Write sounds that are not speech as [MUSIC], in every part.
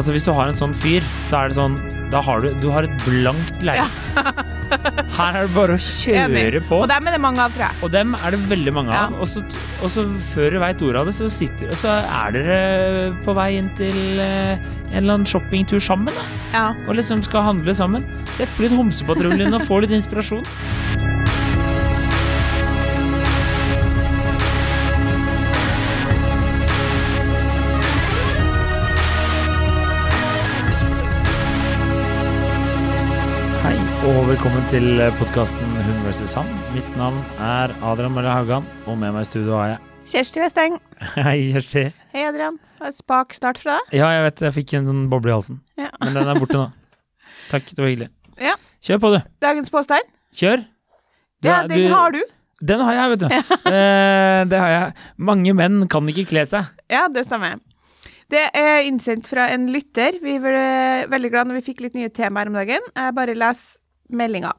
Altså Hvis du har en sånn fyr, så er det sånn Da har du, du har et blankt lerret. Her er det bare å kjøre på. Og dem er det mange av, tror jeg. Og dem er det veldig mange Ja. av. Og så, og så før du veit ordet av det, så, sitter, så er dere på vei inn til eh, en eller annen shoppingtur sammen. Da. Ja. Og liksom skal handle sammen. Sett på litt Homsepatruljen og få litt inspirasjon. Og velkommen til podkasten Hun vs. Han. Mitt navn er Adrian Mølle Haugan, og med meg i studio har jeg [LAUGHS] Kjersti Westeng. Hei, Kjersti. Hei, Adrian. Det var et spak start fra deg. Ja, jeg vet, jeg fikk en sånn boble i halsen. Ja. Men den er borte nå. Takk, det var hyggelig. Ja. Kjør på, du. Dagens påstand. Kjør. Du Ja, den du- har du. Den har jeg, vet du. [LAUGHS] Eh, det har jeg. Mange menn kan ikke kle seg. Ja, det stemmer. Det er innsendt fra en lytter. Vi ble veldig glad når vi fikk litt nye temaer om dagen. Jeg bare leser meldinga.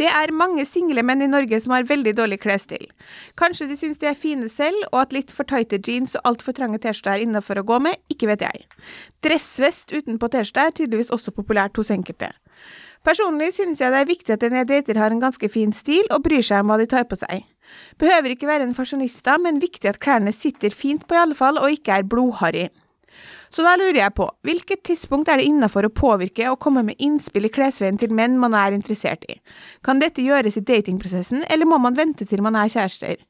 Det er mange single menn i Norge som har veldig dårlig klesstil. Kanskje de syns de er fine selv, og at litt for tighte jeans og altfor trange T-skjorter er innafor å gå med, ikke vet jeg. Dressvest utenpå T-skjorte er tydeligvis også populært hos enkelte. Personlig synes jeg det er viktig at den jeg dater har en ganske fin stil og bryr seg om hva de tar på seg. Behøver ikke være en fasjonista, men viktig at klærne sitter fint på i alle fall, og ikke er blodharry. Så da lurer jeg på, hvilket tidspunkt er det innafor å påvirke og komme med innspill i klesveien til menn man er interessert i? Kan dette gjøres i datingprosessen, eller må man vente til man er kjærester?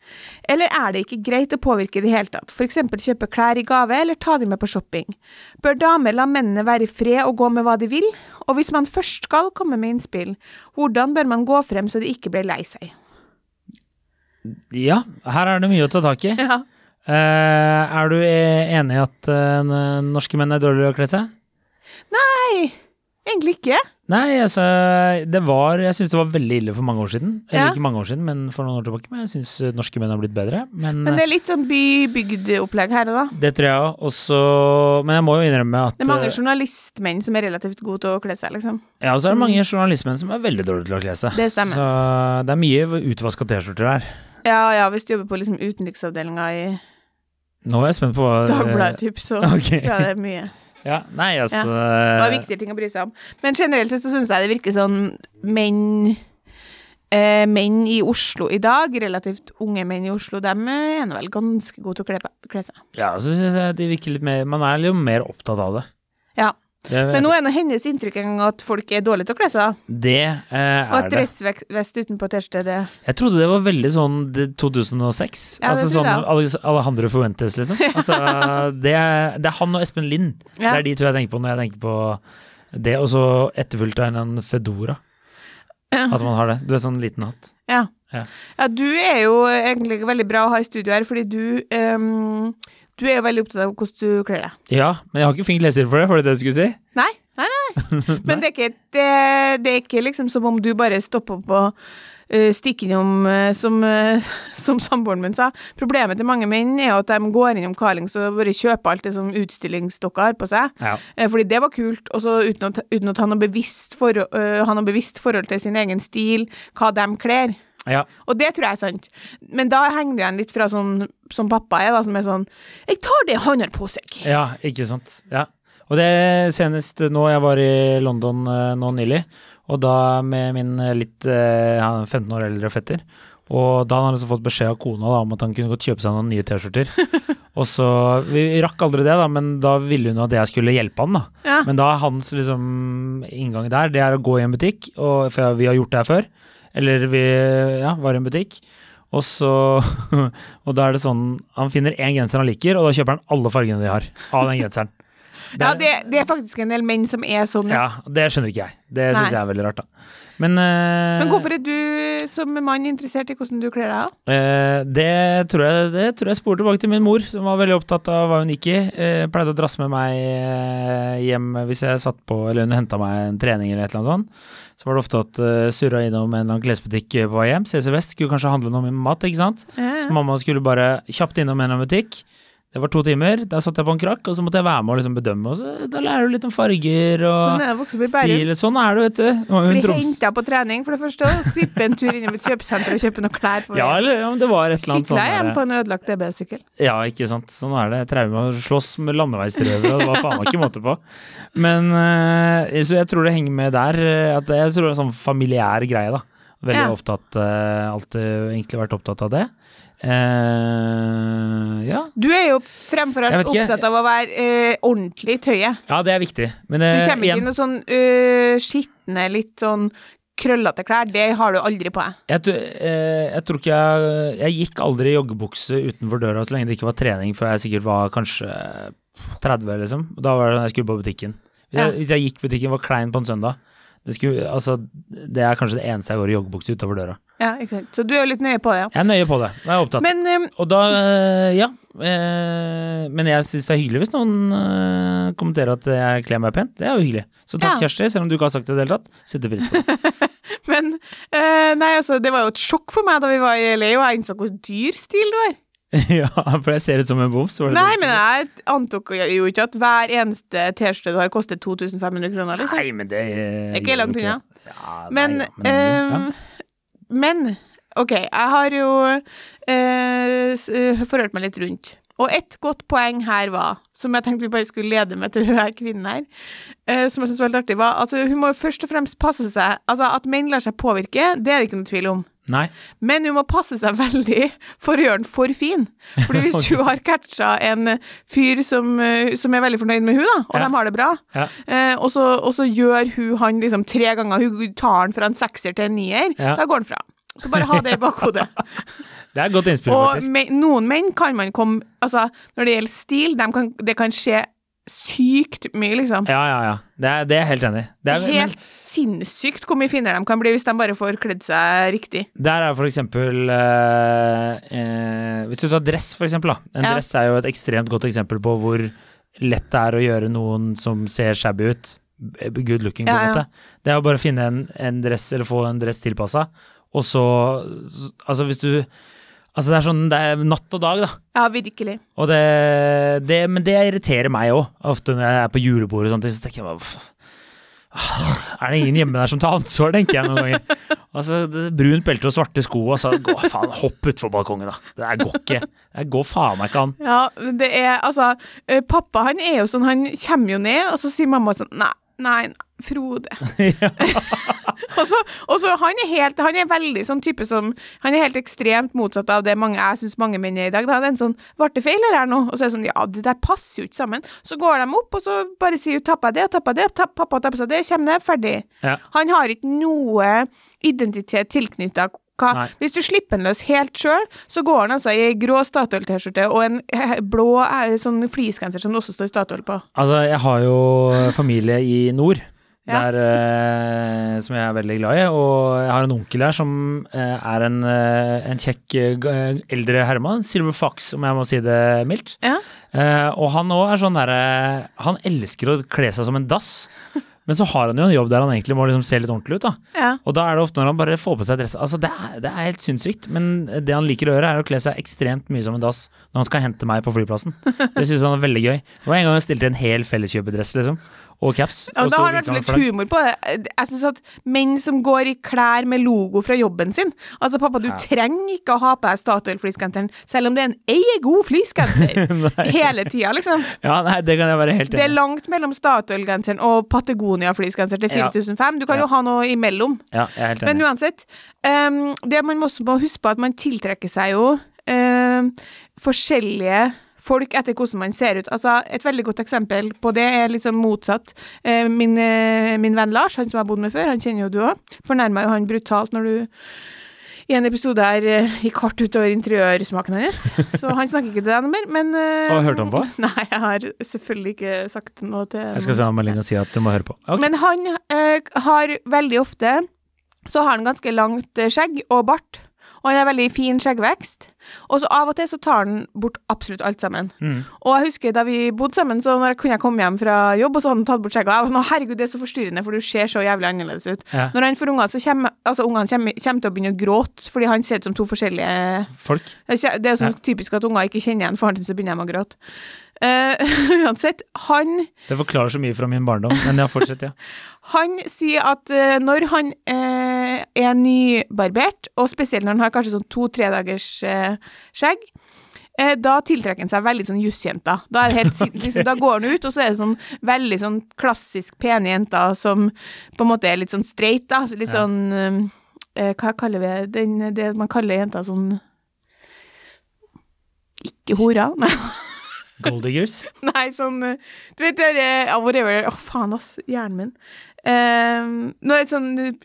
Eller er det ikke greit å påvirke i det hele tatt, eksempel kjøpe klær i gave eller ta dem med på shopping? Bør damer la mennene være i fred og gå med hva de vil? Og hvis man først skal komme med innspill, hvordan bør man gå frem så de ikke blir lei seg? Ja, her er det mye å ta tak i. Ja. Eh, er du e- enig i at eh, norske menn er dårligere å kle seg? Nei, egentlig ikke. Nei, altså Det var Jeg syns det var veldig ille for mange år siden. Eller Ja. ikke mange år siden, men for noen år tilbake. Men jeg syns norske menn har blitt bedre. Men, Men det er litt sånn by-bygd-opplegg her og da. det tror jeg òg. Men jeg må jo innrømme at Det er mange eh, journalistmenn som er relativt gode til å kle seg, liksom. Ja, og så er det mange journalistmenn som er veldig dårlige til å kle seg. Det stemmer. Så det er mye utvaska T-skjorter her. Ja, ja, hvis du jobber på liksom utenriksavdelinga i Nå er jeg spent på hva Dagbladet, typ, så [LAUGHS] okay. tror jeg det er mye. Ja, nei, altså Det var viktige ting å bry seg om. Men generelt sett så syns jeg det virker sånn menn eh, Menn i Oslo i dag, relativt unge menn i Oslo, de er vel ganske gode til å kle, kle seg. Ja, så syns jeg de virker litt mer Man er jo mer opptatt av det. Ja. Det, Men nå er nå hennes inntrykk at folk er dårlige til å kle seg. det eh, Og er at det. dressvest utenpå T-skjorte, det Jeg trodde det var veldig sånn 2006. Ja, altså sånn Alejandro Fuentes, liksom. [LAUGHS] Altså, det, er, det er han og Espen Lind. Ja. Det er de to jeg tenker på når jeg tenker på det, og så etterfulgt av en Fedora. Ja. At man har det. Du er sånn liten hatt. Ja. Ja. ja, du er jo egentlig veldig bra å ha i studio her, fordi du ehm, Du er jo veldig opptatt av hvordan du kler deg. Ja, men jeg har ikke flink leser for det, var det det du skulle si? Nei, nei, nei. [LAUGHS] Men det er, ikke, det, det er ikke liksom som om du bare stopper på uh, stikker innom, uh, som, uh, [LAUGHS] som samboeren min sa. Problemet til mange menn er at de går innom Carlings og bare kjøper alt det som utstillingsdokker har på seg. Ja. Fordi det var kult, og så uten, ta- uten at han har bevisst, for, uh, han har bevisst forhold til sin egen stil, hva de kler. Ja. Og det tror jeg er sant. Men da henger du igjen litt fra sånn som pappa er, da, som er sånn Jeg tar det han har på seg. Ja, ikke sant. Ja. Og det senest nå, jeg var i London eh, nå nylig, og da med min eh, litt eh, han er 15 år eldre fetter. Og da hadde han altså fått beskjed av kona da, om at han kunne godt kjøpe seg noen nye T-skjorter. [LAUGHS] og så Vi rakk aldri det, da, men da ville hun at jeg skulle hjelpe han. da. Ja. Men da er hans liksom inngang der, det er å gå i en butikk, og, for vi har gjort det her før. Eller vi ja, var i en butikk. Og så [LAUGHS] Og da er det sånn Han finner én genser han liker, og da kjøper han alle fargene de har av den genseren. [LAUGHS] Ja, det, det er faktisk en del menn som er sånn. ja. Ja, det skjønner ikke jeg. Det syns jeg er veldig rart, da. Men, uh, Men hvorfor er du som mann interessert i hvordan du kler deg? eh, det, tror jeg, det tror jeg sporer tilbake til min mor, som var veldig opptatt av hva hun gikk i. Uh, pleide å drasse med meg eh, hjem hvis jeg satt på, eller hun henta meg en trening eller et eller annet sånt. Så var det ofte at uh, surra innom en eller annen klesbutikk eh, på vei hjem. CC Vest skulle kanskje handle noe med mat, ikke sant. Så mamma skulle bare kjapt innom en eller annen butikk. Det var to timer. Der satt jeg på en krakk, og så måtte jeg være med og liksom bedømme. Og så, da lærer du litt om farger Sånn og i Bærum. stil. Sånn er det, vet du. Og hun Bli henta på trening, for det første, og svippe en tur innom et kjøpesenter og kjøpe noe klær på Ja, eller ja, det var et eller annet sånn Sykla hjem der- på en ødelagt DB-sykkel. Ja, ikke sant. Sånn er det. Traume å slåss med landeveisrøvere, det var faen meg ikke måte på. Men eh, Så jeg tror det henger med der. eh, jeg tror det er en sånn familiær greie, da. Veldig Ja. opptatt eh, Alltid egentlig vært opptatt av det. Eh, ja. Du er jo fremfor alt opptatt av å være uh, ordentlig i tøyet. ja, det er viktig. Men Du eh, kommer ikke i noe sånn uh, skitne, litt sånn krøllete klær. Det har du aldri på deg. jeg, jeg tror ikke jeg Jeg gikk aldri i joggebukse utenfor døra så lenge det ikke var trening, før jeg sikkert var kanskje 30, liksom. Da var det da jeg skulle på butikken. Hvis, Ja. jeg, hvis jeg gikk butikken, var klein på en søndag. Det, skulle, altså, det er kanskje det eneste jeg går i joggebukse utover døra. Ja, ikke sant. Så du er litt nøye på det, ja. Jeg er nøye på det. Jeg er opptatt. Men um, og da, eh, ja. eh, Men jeg syns det er hyggelig hvis noen eh, kommenterer at jeg kler meg pent. Det er jo hyggelig. Så takk, Ja. Kjersti, selv om du ikke har sagt det i det hele tatt. Setter pris på det. [LAUGHS] Men øh, Nei, altså, det var jo et sjokk for meg da vi var i LA, og jeg innså hvor dyr stil du har. [LAUGHS] ja, for jeg ser ut som en boms. Nei, det men jeg antok jo ikke at hver eneste T-skjorte du har, koster 2500 kroner, liksom. Nei, men det er ikke langt unna. Ja, Men, nei, ja, men, ja. men OK, jeg har jo øh, forhørt meg litt rundt. Og et godt poeng her var, som jeg tenkte vi bare skulle lede med til [LAUGHS] hun her kvinnen her, øh, som jeg syntes var helt artig, var at hun må jo først og fremst passe seg Altså, at menn lar seg påvirke, det er det ikke noe tvil om. Nei. Men hun må passe seg veldig for å gjøre den for fin. Fordi [LAUGHS] hvis okay. hun har catcha en fyr som, øh, som er veldig fornøyd med hun da, og Ja. de har det bra, Ja. Eh, og, så, og så gjør hun han liksom tre ganger, hun tar han fra en sekser til en nier, Ja. da går han fra. Så bare ha det i bakhodet. [LAUGHS] Det er et godt innspill, og faktisk. me, noen menn kan man komme Altså, når det gjelder stil, de kan, det kan skje sykt mye, liksom. Ja, ja, ja. Det er, det er jeg helt enig i. Det er- men- Helt sinnssykt hvor mye finere de kan bli hvis de bare får kledd seg riktig. Der er for eksempel eh, eh, Hvis du tar dress, for eksempel. Da. En Ja. dress er jo et ekstremt godt eksempel på hvor lett det er å gjøre noen som ser shabby ut, good looking, på en Ja, ja. måte. Det er å bare finne en, en dress, eller få en dress tilpassa, og så Altså, hvis du Altså, det er sånn Det er natt og dag, da. Ja, virkelig. Og det, det Men det irriterer meg òg. Ofte når jeg er på julebord og sånt. så tenker jeg bare Er det ingen hjemme der som tar ansvar, tenker jeg noen ganger. Altså, det, Brunt belte og svarte sko, og så gå, faen, hopp utfor balkongen, da. Det der går ikke. Det går faen meg ikke an. Ja, det er altså Pappa han er jo sånn, han kommer jo ned, og så sier mamma sånn Nei, nei, Frode. [LAUGHS] [LAUGHS] og, så, og så han er helt Han er veldig sånn type som Han er helt ekstremt motsatt av det mange, jeg syns mange menn er i dag. Da. Det er en sånn Ble det feil her nå? Og så er det sånn Ja, det der passer jo ikke sammen. Så går de opp, og så bare sier hun jeg det, og jeg det, tapp, pappa tapper seg det, kommer det, ferdig. Ja. Han har ikke noe identitet tilknytta. Hvis du slipper den løs helt sjøl, så går han altså i grå Statoil-T-skjorte og en blå eh, sånn fleecegenser som det også står Statoil på. Altså, jeg har jo familie i nord. Ja. Der, eh, som jeg er veldig glad i, og jeg har en onkel her som eh, er en, eh, en kjekk eldre herremann, Silver Fox, om jeg må si det mildt. Ja. Eh, og han òg er sånn derre Han elsker å kle seg som en dass, [LAUGHS] men så har han jo en jobb der han egentlig må liksom se litt ordentlig ut, da. Ja. Og da er det ofte når han bare får på seg dress Altså, det er, det er helt sinnssykt, men det han liker å gjøre, er å kle seg ekstremt mye som en dass når han skal hente meg på flyplassen. Det syns han er veldig gøy. Det var en gang jeg stilte en hel felleskjøpedress, liksom, og caps. Ja, da har han i hvert fall litt humor på det. Jeg syns at menn som går i klær med logo fra jobben sin Altså, pappa, du Ja. trenger ikke å ha på deg Statoil-fleecegenseren, selv om det er en ei god fleecegenser [LAUGHS] hele tida, liksom. Ja, nei, det kan jeg være helt enig Det er langt mellom Statoil-genseren og Patagonia-fleecegenser til Ja. 4005. Du kan Ja. jo ha noe imellom. Ja, jeg er helt enig. Men uansett, um, det man også må huske på, at man tiltrekker seg jo ehm, forskjellige folk etter hvordan man ser ut. Altså, Et veldig godt eksempel på det er liksom motsatt. Eh, min, eh, min venn Lars, han som jeg har bodd med før, han kjenner jo du òg, fornærma jo han brutalt når du i en episode her eh, gikk hardt utover interiørsmaken hennes. Så han snakker ikke til deg noe mer, men eh, Har hørt han på? [LAUGHS] Nei, jeg har selvfølgelig ikke sagt noe til Jeg skal sende en melding og si at du må høre på. Okay. men han eh, har veldig ofte Så har han ganske langt skjegg og bart. Og han har veldig fin skjeggvekst. Og så av og til så tar han bort absolutt alt sammen. Mm. Og jeg husker da vi bodde sammen, så når jeg kunne komme hjem fra jobb, og så hadde han tatt bort skjegget. Jeg var sånn, «Å, herregud, det er så forstyrrende, for du ser så jævlig annerledes ut. Ja. Når han får unger, så kommer altså, ungene kommer, kommer til å begynne å gråte, fordi han ser ut som to forskjellige Folk. Det er jo sånn typisk at unger ikke kjenner igjen faren sin, så begynner de å gråte. Eh, [LAUGHS] uansett, han Det forklarer så mye fra min barndom, men ja, fortsett, ja. [LAUGHS] Han sier at uh, når han uh, er nybarbert, og spesielt når han har kanskje sånn to-tre dagers skjegg, da tiltrekker han seg veldig sånn jussjenter. Da, [LAUGHS] liksom, da går han ut, og så er det sånn veldig sånn klassisk pene jenter som på en måte er litt sånn straight, da. Litt Ja. sånn Hva kaller vi? Den, det man kaller jenter sånn Ikke horer? Nei. Golddiggers. [LAUGHS] Nei, sånn eh, Du vet det derre Whatever. Å, faen, ass. Hjernen min. Um, nå er det sånn eh,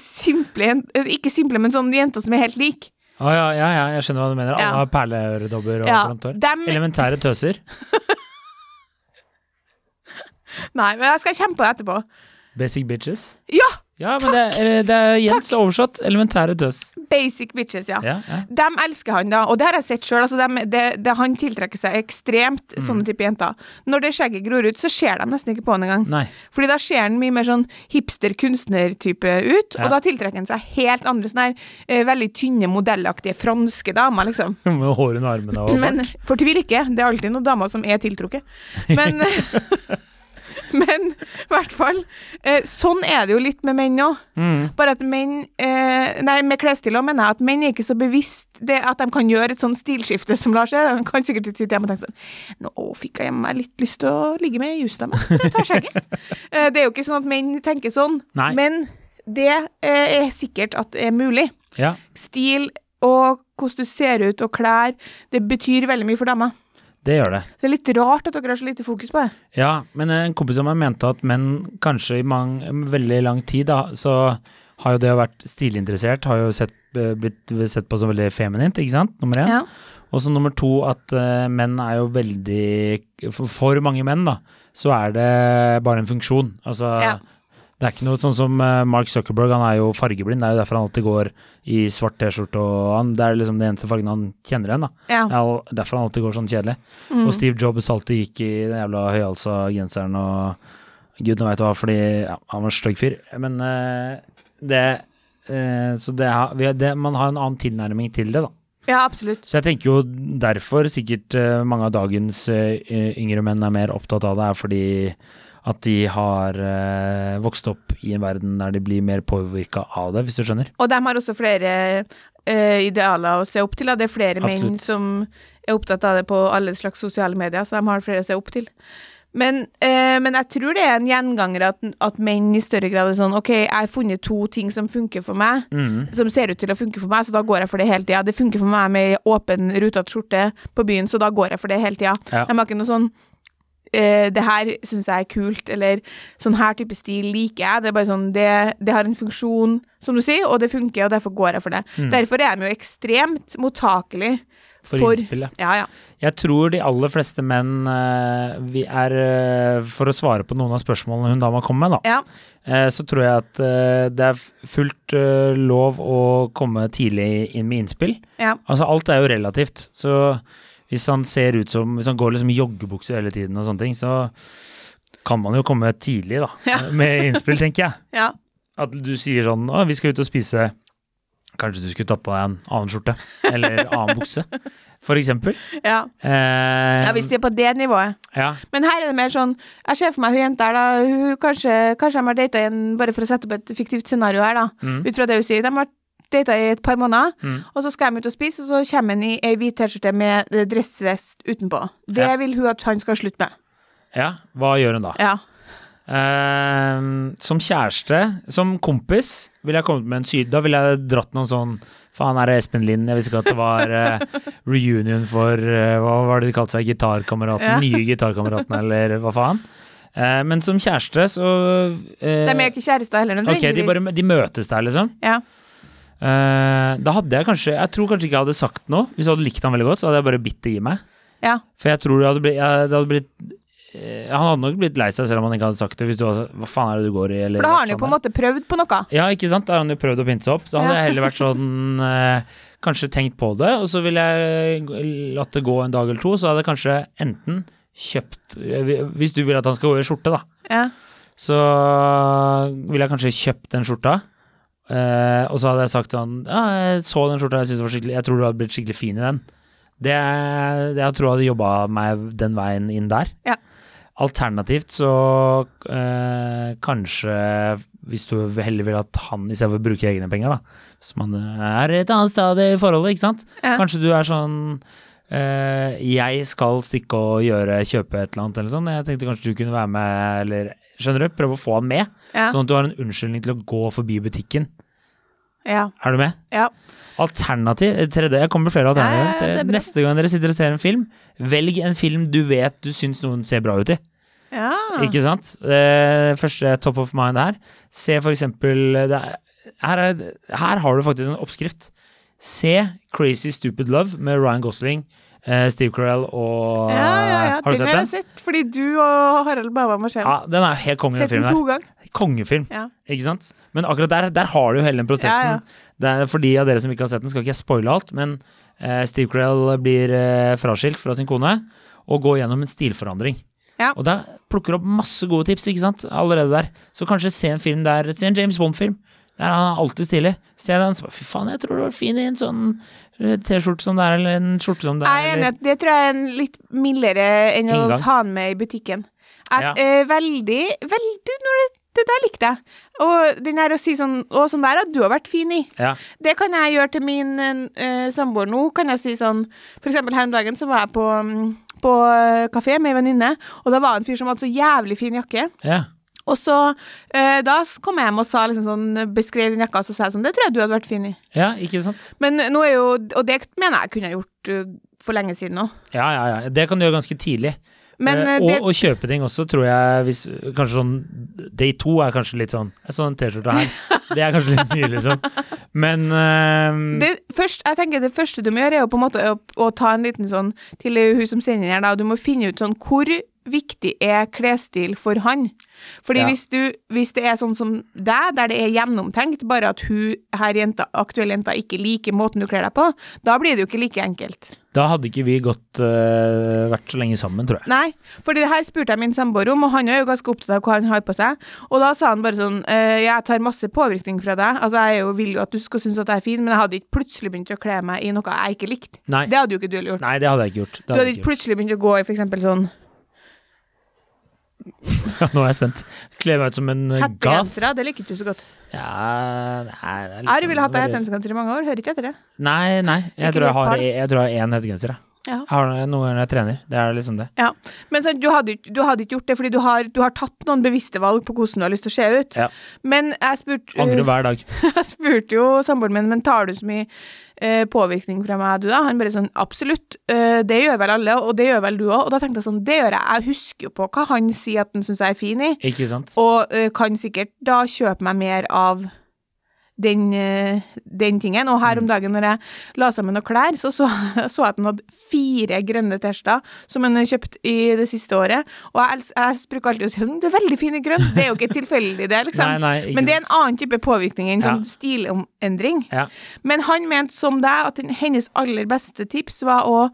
simple Ikke simple, men sånne jenter som er helt like. Å ja, ja, ja, jeg skjønner hva du mener. Alle Ja. har perleøredobber og Ja, blondt hår. dem Elementære tøser. [LAUGHS] Nei, men jeg skal kjempe etterpå. Basic bitches. Ja! Ja, men det er, det er Jens oversatt. Elementære tøs. Basic bitches, ja. Ja, ja. De elsker han, da. Og det har jeg sett sjøl. Altså, han tiltrekker seg ekstremt Mm. sånne type jenter. Når det skjegget gror ut, så ser de nesten ikke på han engang. Nei. Fordi da ser han mye mer sånn hipster-kunstner-type ut, Ja. og da tiltrekker han seg helt andre sånne her, uh, veldig tynne, modellaktige franske damer, liksom. [LAUGHS] Med hår under armene og Men fortvil ikke, det er alltid noen damer som er tiltrukket. Men [LAUGHS] [LAUGHS] [LAUGHS] Men i hvert fall. Eh, sånn er det jo litt med menn òg. mm. Bare at menn eh, Nei, med klesstil òg mener jeg at menn er ikke så bevisst det at de kan gjøre et sånn stilskifte som lar seg. De kan sikkert sitte hjemme og tenke sånn Nå fikk jeg meg litt lyst til å ligge med jeg tar skjegget. [LAUGHS] eh, det er jo ikke sånn at menn tenker sånn, Nei. men det eh, er sikkert at det er mulig. Ja. Stil og hvordan du ser ut og klær, det betyr veldig mye for damer. Det gjør det. Det er litt rart at dere har så lite fokus på det. Ja, men en kompis av meg mente at menn kanskje i mange, veldig lang tid, da, så har jo det å vært stilinteressert har jo sett, eh, blitt sett på som veldig feminint, ikke sant? Nummer én. Ja. Og så nummer to at uh, menn er jo veldig for, for mange menn, da, så er det bare en funksjon. Altså Ja. Det er ikke noe sånn som eh, Mark Zuckerberg, han er jo fargeblind. Det er jo derfor han alltid går i svart T-skjorte, og han, det er liksom den eneste fargen han kjenner igjen, da. Ja. Det er derfor han alltid går sånn kjedelig. Mm. Og Steve Jobs alltid gikk i den jævla høyhalsa genseren og gud nå veit hva, fordi ja, han var en stygg fyr. Men uh, det uh, Så det, vi det, man har en annen tilnærming til det, da. ja, absolutt. Så jeg tenker jo derfor sikkert uh, mange av dagens yngre menn er mer opptatt av det, er fordi at de har eh, vokst opp i en verden der de blir mer påvirka av det, hvis du skjønner. Og de har også flere eh, idealer å se opp til. Da. Det er flere menn som er opptatt av det på alle slags sosiale medier, så de har flere å se opp til. Men, eh, men jeg tror det er en gjenganger at, at menn i større grad er sånn OK, jeg har funnet to ting som funker for meg, Mm. som ser ut til å funke for meg, så da går jeg for det hele tida. Det funker for meg med åpen, rutete skjorte på byen, så da går jeg for det hele tida. Ja. Har ikke noe sånn eh, det her syns jeg er kult, eller sånn her type stil liker jeg. Det er bare sånn, det, det har en funksjon, som du sier, og det funker, og derfor går jeg for det. Mm. Derfor er de jo ekstremt mottakelig For, for, innspillet. ja. Ja. Jeg tror de aller fleste menn uh, vi er uh, For å svare på noen av spørsmålene hun dama kom med, da, ja. uh, så tror jeg at det er fullt lov å komme tidlig inn med innspill. ja. Altså, alt er jo relativt. Så hvis han ser ut som Hvis han går liksom i joggebukse hele tiden og sånne ting, så kan man jo komme tidlig, da, Ja. [LAUGHS] med innspill, tenker jeg. ja. At du sier sånn Å, vi skal ut og spise. Kanskje du skulle tatt på deg en annen skjorte. Eller annen bukse. Eksempel. ja. Eh, ja hvis de er på det nivået. ja. Men her er det mer sånn Jeg ser for meg hun jenta her, da. Hun, kanskje, kanskje de har data en Bare for å sette opp et fiktivt scenario her, da. Mm. Ut fra det hun sier. De har data i et par måneder, Mm. og så skal de ut og spise, og så kommer han i ei hvit T-skjorte med eh, dressvest utenpå. Det Ja. vil hun at han skal slutte med. ja. Hva gjør hun da? Ja. Eh, som kjæreste, som kompis, ville jeg kommet med en syd... Da ville jeg dratt noen sånn Faen, er det Espen Lind? Jeg visste ikke at det var eh, reunion for eh, Hva var det de kalte seg? Gitarkameraten? Ja. Nye Gitarkameraten, eller hva faen? Eh, men som kjæreste, så eh, De er ikke kjærester heller, Ok, de, bare, de møtes der, liksom. Ja. Eh, da hadde jeg kanskje Jeg tror kanskje ikke jeg hadde sagt noe. Hvis jeg hadde likt han veldig godt, så hadde jeg bare bitt det i meg. Ja. For jeg tror det hadde blitt, det hadde blitt eh, Han hadde nok blitt lei seg selv om han ikke hadde sagt det, hvis du hadde 'hva faen er det du går i', eller For da har han jo på en sånn måte prøvd på noe. Ja, ikke sant. Da har han jo prøvd å pynte seg opp. Så hadde Ja. jeg heller vært sånn eh, Kanskje tenkt på det, og så ville jeg latt det gå en dag eller to, så hadde jeg kanskje enten kjøpt eh, Hvis du vil at han skal gå i skjorte, da, Ja. så ville jeg kanskje kjøpt den skjorta. Eh, og så hadde jeg sagt til han Ja, jeg så den skjorta, jeg var Jeg tror du hadde blitt skikkelig fin i den. Det, jeg tror jeg hadde jobba meg den veien inn der. Ja. Alternativt så uh, kanskje hvis du heller vil at han istedenfor bruke egne penger, da. Hvis man er et annet sted i forholdet, ikke sant. Ja. Kanskje du er sånn uh, Jeg skal stikke og gjøre, kjøpe et eller annet eller sånn. Jeg tenkte kanskje du kunne være med, eller skjønner du? Prøve å få han med. Ja. Sånn at du har en unnskyldning til å gå forbi butikken. Ja. Er du med? ja. Alternativ eh, tredje, Jeg kommer med flere alternativer. Ja, er. Neste gang dere sitter og ser en film, velg en film du vet du syns noen ser bra ut i. ja. Ikke sant? Eh, første top of mind her. Se for eksempel det er, her, er, her har du faktisk en oppskrift. Se Crazy Stupid Love med Ryan Gosling, Steve Carell og Ja, ja, ja. Har du Den sett har jeg sett, fordi du og Harald ba Marcel den. Ja, den er helt konge, den Sett den filmen to ganger. Kongefilm, Ja. ikke sant? Men akkurat der, der har du jo hele den prosessen. Det er for de av dere som ikke har sett den, skal ikke jeg spoile alt, men uh, Steve Carell blir uh, fraskilt fra sin kone og går gjennom en stilforandring. Ja. Og da plukker opp masse gode tips, ikke sant, allerede der. Så kanskje se en film der, se en James Bond-film. Der er han alltid stilig. Se den, så bare fy faen, jeg tror du var fin i en sånn eh, T-skjorte som det er, eller en skjorte som det er. Jeg er enig, det tror jeg er en litt mildere enn å Inngang. ta den med i butikken. At, Ja. eh, veldig, veldig når det, det der likte jeg. Og den her å si sånn Å, sånn der hadde du har vært fin i. Ja. Det kan jeg gjøre til min eh, samboer nå. Kan jeg si sånn For eksempel her om dagen så var jeg på, mm, på eh, kafé med ei venninne, og da var det en fyr som hadde så jævlig fin jakke. ja. Og så eh, Da kom jeg hjem og sa liksom sånn beskrev den jakka, og så sa jeg sånn Det tror jeg du hadde vært fin i. Ja, ikke sant? Men nå er jo Og det mener jeg kunne gjort uh, for lenge siden nå. Ja, ja, ja. Det kan du gjøre ganske tidlig. Men Eh, eh, og, det og kjøpe ting også, tror jeg hvis, Kanskje sånn Day to er kanskje litt sånn Jeg så en T-skjorte her. [LAUGHS] Det er kanskje litt mye, liksom. Men uh, det, først, jeg tenker det første du må gjøre, er jo på en måte å, å ta en liten sånn til hun som sender den her, da. Du må finne ut sånn hvor viktig er klesstil for han. Fordi Ja. hvis, du, hvis det er sånn som deg, der det er gjennomtenkt, bare at hun her jenta, aktuelle jenta ikke liker måten du kler deg på, da blir det jo ikke like enkelt. da hadde ikke vi gått uh, vært så lenge sammen, tror jeg. Nei, for det her spurte jeg min samboer om, og han er jo ganske opptatt av hva han har på seg. Og da sa han bare sånn eh, Jeg tar masse påvirkning fra deg. Altså, jeg er jo, vil jo at du skal synes at jeg er fin, men jeg hadde ikke plutselig begynt å kle meg i noe jeg ikke likte. Nei. Det hadde jo ikke du gjort. Nei, det hadde jeg ikke gjort. Det Du hadde hadde ikke gjort. plutselig begynt å gå i f.eks. sånn [LAUGHS] Nå er jeg spent. Kle meg ut som en gaff. hettegensere. Det liker du så godt. Ja, nei, det er har jo villet hatt deg hettegenser i mange år. Hører ikke etter det. Nei, nei. Jeg tror jeg har, leopard? jeg tror jeg har én hettegenser, jeg. Ja. Jeg har noen ganger jeg trener. Det er liksom det. Ja. Men du, hadde, ikke- du hadde ikke gjort det fordi du har, du har tatt noen bevisste valg på hvordan du har lyst til å se ut. Ja. Men jeg spurte Angrer hver dag. [LAUGHS] Jeg spurte jo samboeren min, men tar du så mye eh, påvirkning fra meg, du da? Han bare sånn, absolutt, eh, det gjør vel alle, og det gjør vel du òg. Og da tenkte jeg sånn, det gjør jeg. Jeg husker jo på hva han sier at han syns jeg er fin i, Ikke sant? og eh, kan sikkert da kjøpe meg mer av den, eh, den tingen. Og her om dagen når jeg la sammen noen klær, så så, [LAUGHS] så jeg at han hadde fire grønne T-skjorter som han har kjøpt i det siste året. Og jeg, jeg bruker alltid å si sånn, du er veldig fin i grønn. Det er jo ikke tilfeldig, det, liksom. Nei, nei, Men det er en annen type påvirkning enn sånn Ja. stilendring. Ja. Men han mente som deg at den, hennes aller beste tips var å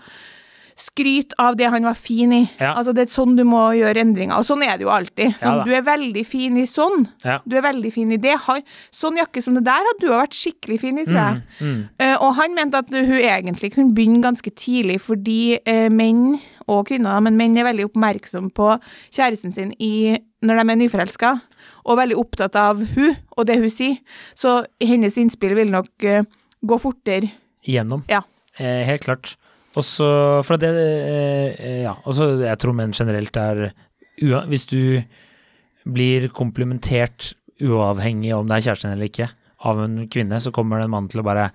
skryte av det han var fin i. Ja. Altså det er sånn du må gjøre endringer. Og sånn er det jo alltid. Sånn, ja, du er veldig fin i sånn. Ja. Du er veldig fin i det. Sånn jakke som det der hadde du vært skikkelig fin i, tror jeg. Mm, mm. Uh, og han mente at hun egentlig kunne begynne ganske tidlig, fordi uh, menn, og kvinner, men menn er veldig oppmerksom på kjæresten sin i, når de er nyforelska, og veldig opptatt av hun og det hun sier. Så hennes innspill vil nok uh, gå fortere. Gjennom. Ja. Eh, helt klart. Og så For det eh, Ja. Og så jeg tror menn generelt er Hvis du blir komplimentert uavhengig om det er kjæresten eller ikke, av en kvinne, så kommer det en mann til å bare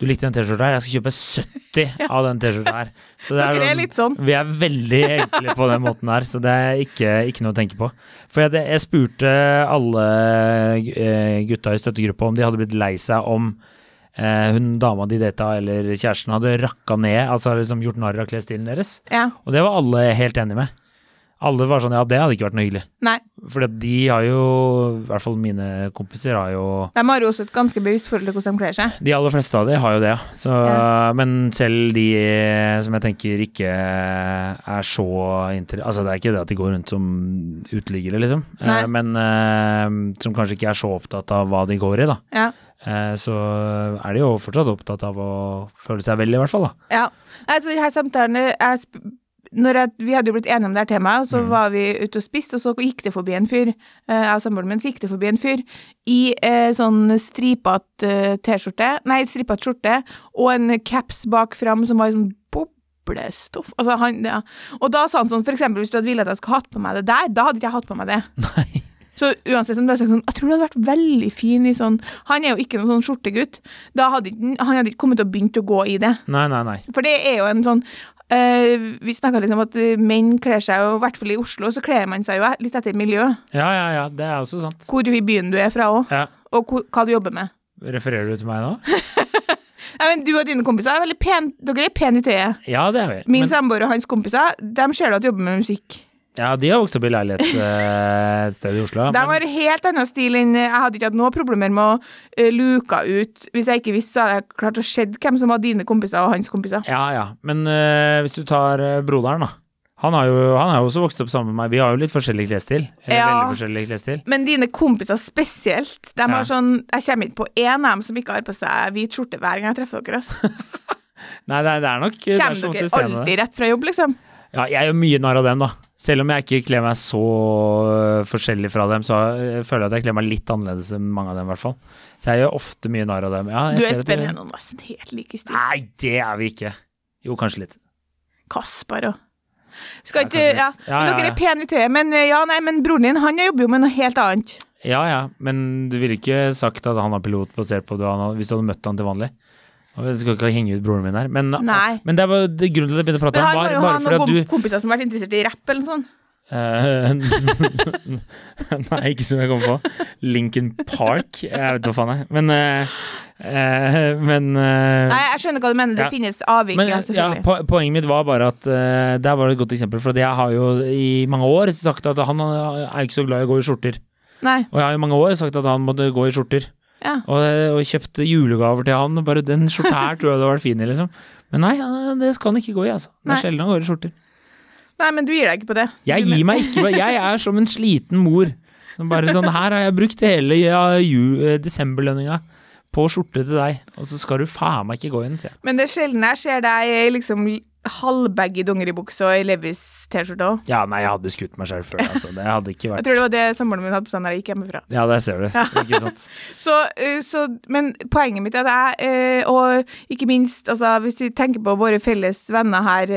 du likte den T-skjorta her, jeg skal kjøpe 70 [LAUGHS] av den T-skjorta her. Så det Dere er sånn- litt sånn. Vi er veldig enkle på den måten her, så det er ikke, ikke noe å tenke på. For jeg, jeg spurte alle eh, gutta i støttegruppa om de hadde blitt lei seg om eh, hun dama de data eller kjæresten hadde rakka ned, altså liksom gjort narr av klesstilen deres. Ja. Og det var alle helt enige med. Alle var sånn ja, det hadde ikke vært noe hyggelig. Nei. For de har jo, i hvert fall mine kompiser har jo De har jo også et ganske bevisst forhold til hvordan de kler seg. De aller fleste av de har jo det, ja. Så, Ja. Men selv de eh, som jeg tenker ikke er så inter... Altså det er ikke det at de går rundt som uteliggere, liksom. Eh. Men eh, som kanskje ikke er så opptatt av hva de går i, da. Ja. Eh, så er de jo fortsatt opptatt av å føle seg vel, i hvert fall. da. Ja. Altså, de her samtalene jeg jeg, Vi hadde jo blitt enige om det her temaet, og så Mm. var vi ute og spiste, og så gikk det forbi en fyr. eh, Jeg og samboeren min så gikk det forbi en fyr i eh, sånn stripete eh, T-skjorte, nei, stripete skjorte, og en caps bak fram som var i sånn boblestoff. Altså, han, ja. Og da sa han sånn, for eksempel hvis du hadde villet at jeg skulle hatt på meg det der, da hadde ikke jeg hatt på meg det. [LAUGHS] Nei. Så uansett om du hadde sagt sånn, jeg tror du hadde vært veldig fin i sånn Han er jo ikke noen sånn skjortegutt. Da hadde han hadde ikke kommet til å begynt å gå i det. Nei, nei, nei. For det er jo en sånn eh, Vi snakka litt om at eh, menn kler seg jo, i hvert fall i Oslo, så kler man seg jo litt etter miljø. Ja, ja, ja, det er også sant. Hvor i byen du er fra òg, Ja. og hvor, hva du jobber med. Refererer du til meg nå? [LAUGHS] Nei, men Du og dine kompiser er veldig pen, dere er pene i tøyet. Ja, det er vi. Min Men, samboer og hans kompiser de ser du at jobber med musikk. Ja, de har vokst opp i leilighet eh, et sted i Oslo. [LAUGHS] Det var helt annen stil enn Jeg hadde ikke hatt noe problemer med å uh, luka ut Hvis jeg ikke visste, så hadde jeg klart å se hvem som var dine kompiser og hans kompiser. Ja, ja. Men uh, hvis du tar eh, broderen, da. Han har, jo, han har jo også vokst opp sammen med meg. Vi har jo litt forskjellig klesstil. Ja. veldig forskjellig klesstil. Men dine kompiser spesielt, de Ja. har sånn Jeg kommer ikke på én av dem som ikke har på seg hvit skjorte hver gang jeg treffer dere. Altså. [LAUGHS] Nei, det er, det er nok er Kommer dere alltid rett fra jobb, liksom? Ja, jeg gjør mye narr av dem, da. Selv om jeg ikke kler meg så øh, forskjellig fra dem, så jeg føler jeg at jeg kler meg litt annerledes enn mange av dem, i hvert fall. Så jeg gjør ofte mye narr av dem. Ja, Du er du- spennende og nesten helt like stil. Nei, det er vi ikke. Jo, kanskje litt. Kasper og Skal ikke Ja. Ja, ja, dere er pene i tøyet. Men eh, ja, nei, men broren din, han jobber jo med noe helt annet. Ja ja, men du ville ikke sagt at han er pilot basert på det han har, hvis du hadde møtt han til vanlig? Jeg skal ikke henge ut broren min her, men, men det var det grunnen til at jeg begynte å prate om, var bare fordi at du kompiser som har vært interessert i rapp eller noe sånt. Eh, [LAUGHS] Nei, ikke som jeg kommer på. Lincoln Park. Jeg vet hva faen jeg Men uh, Men uh, Nei, jeg skjønner hva du mener. Det Ja. finnes avvik, men ja, ja, po poenget mitt var bare at uh, Der var det et godt eksempel. For jeg har jo i mange år sagt at han er ikke så glad i å gå i skjorter. Nei. Og jeg har i mange år sagt at han måtte gå i skjorter. Ja. Og, og kjøpt julegaver til han. Bare den skjorta her tror jeg hadde vært fin i, liksom. Men nei, det kan ikke gå i, altså. Det er sjelden han går i skjorter. Nei, men du gir deg ikke på det. Jeg gir meg ikke. på det. Jeg er som en sliten mor. Som bare sånn Her har jeg brukt hele ja, eh, desemberlønninga på skjorte til deg, og så skal du faen meg ikke gå inn, sier jeg. Men det sjelden jeg ser deg liksom halvbaggy dongeribukse og i Levis T-skjorte òg. Ja, nei, jeg hadde skutt meg selv før, altså. Det hadde ikke vært Jeg tror det var det samboeren min hadde på seg da jeg gikk hjemmefra. Ja, der ser du. Ikke sant. [LAUGHS] Så, eh, så, men poenget mitt er at jeg, eh, og ikke minst altså, hvis vi tenker på våre felles venner her,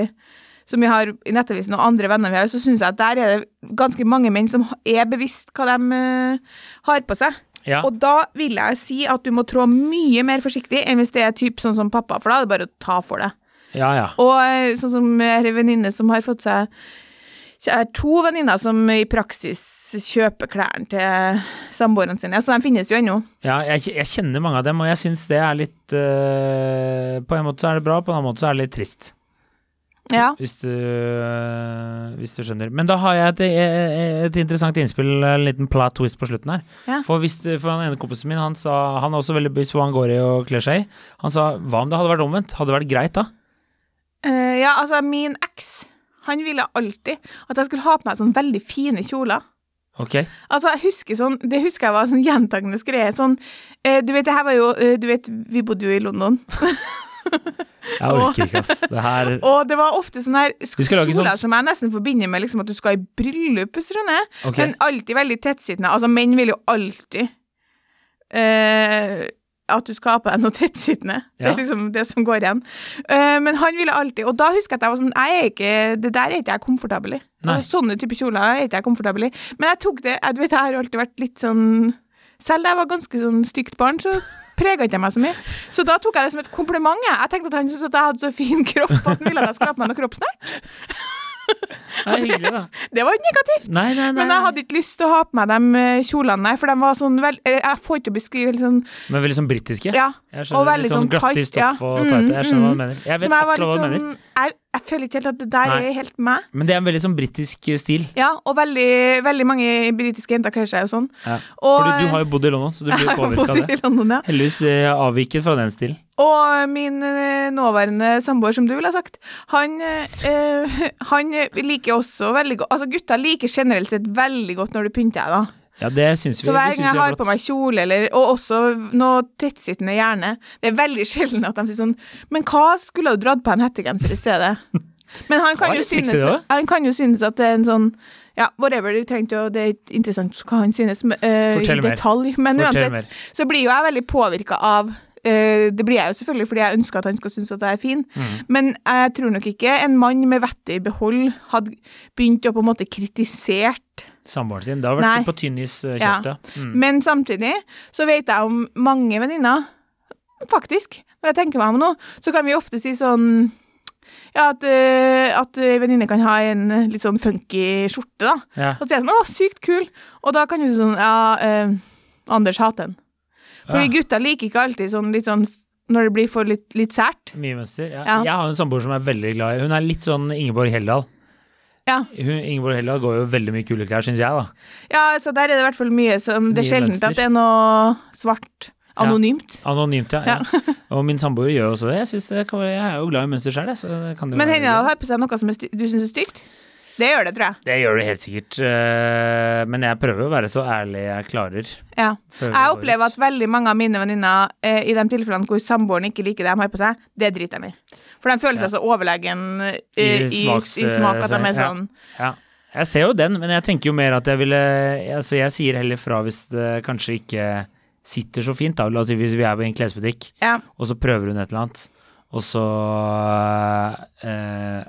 som vi har i Nettavisen og andre venner vi har, så syns jeg at der er det ganske mange menn som er bevisst hva de eh, har på seg. Ja. Og da vil jeg si at du må trå mye mer forsiktig enn hvis det er typ sånn som pappa, for da er det bare å ta for det. Ja, ja. Og eh, sånn som ei venninne som har fått seg Jeg har to venninner som i praksis kjøper klærne til samboerne sine, så de finnes jo ennå. ja jeg, jeg kjenner mange av dem, og jeg syns det er litt eh, På en måte så er det bra, på en annen måte så er det litt trist. Ja. Hvis du, øh, hvis du skjønner. Men da har jeg et, et interessant innspill, en liten plot twist på slutten her. Ja. For, hvis, for den ene kompisen min, han sa Han er også veldig bevisst på hva han går i og kler seg i. Han sa hva om det hadde vært omvendt? Hadde det vært greit da? Eh, ja, altså, min eks, han ville alltid at jeg skulle ha på meg sånn veldig fine kjoler. Ok. Altså, jeg husker sånn, Det husker jeg var sånn gjentagende greie. Sånn, uh, du vet, det her var jo uh, Du vet, vi bodde jo i London. [LAUGHS] Jeg orker ikke, ass. Det her [LAUGHS] Og det var ofte sånne her kjoler sånn- som jeg nesten forbinder med liksom at du skal i bryllup, hvis du skjønner. Ok. Men alltid veldig tettsittende. Altså, menn vil jo alltid eh, at du skal ha på deg noe tettsittende. Det er liksom det som går igjen. Uh, men han ville alltid Og da husker jeg at jeg var sånn Jeg er ikke Det der er ikke jeg komfortabel i. Altså, sånne typer kjoler er ikke jeg komfortabel i. Men jeg tok det Jeg vet, jeg har alltid vært litt sånn selv da jeg var ganske sånn stygt barn, så [LAUGHS] prega ikke meg så mye. Så da tok jeg det som et kompliment. Jeg, jeg tenkte at han syntes at jeg hadde så fin kropp at han ville at jeg skulle ha på meg noe kroppsnært. Det hyggelig. [LAUGHS] Det var ikke negativt. Nei, nei, nei. Men jeg hadde ikke lyst til å ha på meg de eh, kjolene, nei, for de var sånn vel eh, Jeg får ikke beskrive sånn Men veldig sånn britiske. Ja. Jeg Og veldig sånn sånn glatt i tight, stoff ja. og Mm. Jeg skjønner hva mm. du mener. Jeg vet akkurat hva du mener. sånn jeg, jeg føler ikke helt at det der Nei. er helt meg. Men det er en veldig sånn britisk eh, stil. Ja, og veldig, veldig mange britiske jenter kler seg jo sånn. Ja. Og, Fordi du har jo bodd i London, så du blir [LAUGHS] påvirka av det. London, ja. Heldigvis eh, avviket fra den stilen. Og min eh, nåværende samboer, som du ville ha sagt, han, eh, [LAUGHS] han liker også veldig godt Altså, gutter liker generelt sett veldig godt når du pynter deg, da. Ja, det syns vi. Så hver gang jeg har på meg kjole, eller, og også noe tettsittende hjerne Det er veldig sjelden at de sier sånn Men hva skulle du dratt på en hettegenser i stedet? [LAUGHS] Men han kan, jo synes, han kan jo synes at det er en sånn ja, whatever, du trengte jo, Det er interessant hva han synes eh, i mer. detalj. Men Fortell uansett, mer. så blir jo jeg veldig påvirka av Det blir jeg jo selvfølgelig fordi jeg ønsker at han skal synes at jeg er fin, Mm. men jeg tror nok ikke en mann med vettet i behold hadde begynt å på en måte kritisert Samboeren sin. Det har vært Nei. på tynn is Ja. ja. Mm. Men samtidig så vet jeg om mange venninner, faktisk, når jeg tenker meg om nå, så kan vi ofte si sånn ja, at, uh, at venninne kan ha en eh, litt sånn funky skjorte, da. Ja. Og så sier jeg sånn 'Å, sykt kul'. Og da kan du sånn Ja, uh, Anders hater den. Fordi Ja. gutta liker ikke alltid sånn litt sånn når det blir for litt, litt sært. Mye mønster. Ja. Ja. Jeg har en samboer som er veldig glad i Hun er litt sånn Ingeborg Heldal. Ja. Hun, Ingeborg Heldal går jo veldig mye kule klær, syns jeg, da. ja, så der er det i hvert fall mye som Det er sjelden at det er noe svart. Anonymt. Anonymt, ja. ja. Og min samboer gjør også det. Jeg, det kan være, jeg er jo glad i mønster sjøl, Men hender det å ha på seg noe som er du syns er stygt? Det gjør det, tror jeg. Det gjør det helt sikkert. eh, Men jeg prøver å være så ærlig jeg klarer. Ja. Jeg opplever at veldig mange av mine venninner, eh, i de tilfellene hvor samboeren ikke liker det de har på seg, det driter de i. For de føler seg så overlegen i, I i, i, smaks- smak at de er ja. sånn Ja. Jeg ser jo den, men jeg tenker jo mer at jeg ville Altså, jeg sier heller fra hvis det kanskje ikke sitter så fint, da. La oss si hvis vi er i en klesbutikk, Ja. og så prøver hun et eller annet, og så eh,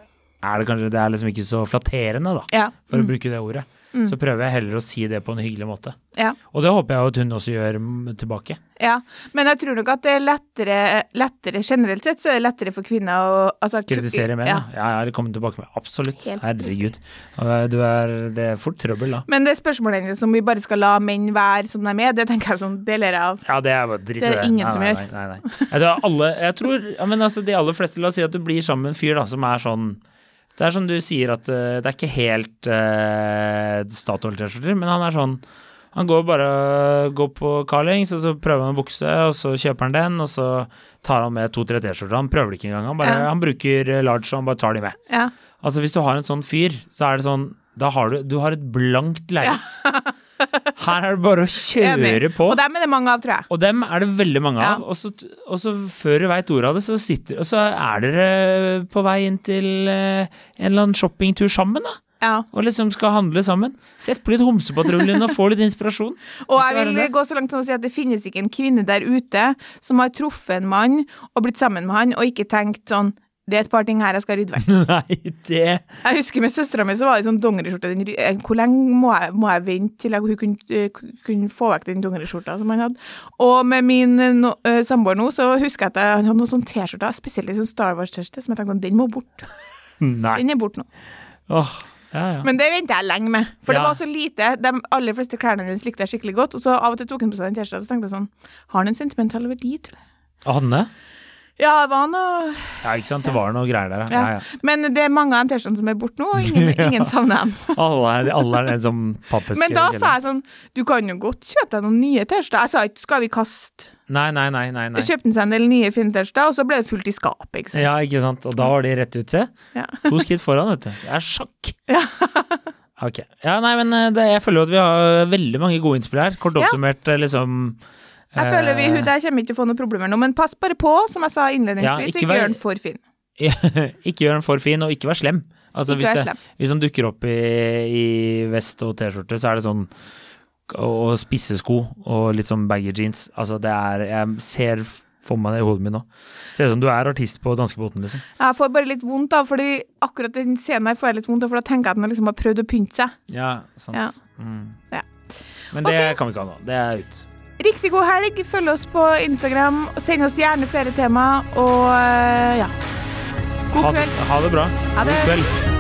er det kanskje Det er liksom ikke så flatterende, da, Ja. for Mm. å bruke det ordet. Så prøver jeg heller å si det på en hyggelig måte. ja. Og det håper jeg at hun også gjør mm, tilbake. Ja, men jeg tror nok at det er lettere, lettere generelt sett så er det lettere for kvinner å altså, Kritisere menn, ja. ja. Ja, det kommer tilbake med. Absolutt. Helt. Herregud. Du er, det er fort trøbbel, da. Men det spørsmålet hennes om vi bare skal la menn være som de er, det tenker jeg sånn, det ler jeg av. Ja, det er bare dritt i Det er ingen nei, som nei, gjør. Nei, nei, nei. Jeg tror alle Jeg tror ja, men altså, de aller fleste La oss si at du blir sammen med en fyr da som er sånn Det er som du sier at eh, det er ikke helt uh, Statoil-T-skjorter, men han er sånn Han går bare går på Carlings, og så prøver han en bukse, og så kjøper han den, og så tar han med to-tre T-skjorter. Han prøver det ikke engang. Han, bare, Ja. han bruker eh, large, og han bare tar de med. Ja. Altså, hvis du har en sånn fyr, så er det sånn Da har du, du har et blankt lerret. [LAUGHS] Her er det bare å kjøre på. Og dem er det mange av, tror jeg. Og dem er det veldig mange Ja. av. Og så, og så før du veit ordet av det, så sitter Og så er dere på vei inn til eh, en eller annen shoppingtur sammen, da. Ja. Og liksom skal handle sammen. Sett på litt Homsepatruljen og få litt inspirasjon. [LAUGHS] Og jeg vil gå så langt som å si at det finnes ikke en kvinne der ute som har truffet en mann og blitt sammen med han, og ikke tenkt sånn det er et par ting her jeg skal rydde vekk. [LAUGHS] Nei, det Jeg husker med søstera mi så var det sånn dongeriskjorte. Eh, Hvor lenge må jeg, må jeg vente til jeg, hun kunne, eh, kunne få vekk den dongeriskjorta som han hadde? Og med min eh, no, samboer nå, så husker jeg at jeg hadde noen sånne T-skjorter, spesielt en sånn Star Wars-T-skjorte, som jeg tenkte den må bort. Nei. Den er bort nå. Åh, ja, ja. Men det venta jeg lenge med. For det var så lite. De aller fleste klærne hennes likte jeg skikkelig godt. Og så av og til tok hun på seg den T-skjorta, så tenkte jeg sånn Har den en sentimental verdi, tror jeg? Hanne? Ja, det var noe Ja, ikke sant. Det var noe greier der, ja. ja, ja. Men det er mange av de T-skjortene som er borte nå, og ingen, [LAUGHS] ingen savner dem. [LAUGHS] Alle er, alle er en sånn pappeske. Men da sa jeg sånn Du kan jo godt kjøpe deg noen nye T-skjorter. Jeg sa ikke skal vi kaste Nei, nei, nei. nei, nei. Kjøpte seg en del nye fine T-skjorter, og så ble det fullt i skapet, ikke sant. Ja, ikke sant. Og da var de rett ut, se. Ja. To skritt foran, vet du. Det er sjakk. [LAUGHS] Ja. ok. Ja, nei, men eh, det, jeg føler jo at vi har veldig mange gode innspill her. Kort oppsummert, eh, liksom Jeg føler vi, hun der kommer ikke til å få noen problemer nå, men pass bare på, som jeg sa innledningsvis, ikke vær- gjør den for fin. [LAUGHS] ikke gjør den for fin, og ikke vær slem. Altså, Ikke hvis, vær det, slem. hvis han dukker opp i, i vest og T-skjorte, så er det sånn Og spisse sko og litt sånn baggy jeans. Altså, det er Jeg ser for meg det i hodet mitt nå. Ser ut som du er artist på danskebåten, liksom. Jeg får bare litt vondt, da, fordi akkurat den scenen her får jeg litt vondt av, for da tenker jeg at han liksom har prøvd å pynte seg. Ja, sant. Ja. Mm. Ja. Men det okay. kan vi ikke ha nå. Det er ut. Riktig god helg. Følg oss på Instagram, send oss gjerne flere tema, og eh, ja. God Ha, kveld. ha det bra. Ha det. God kveld.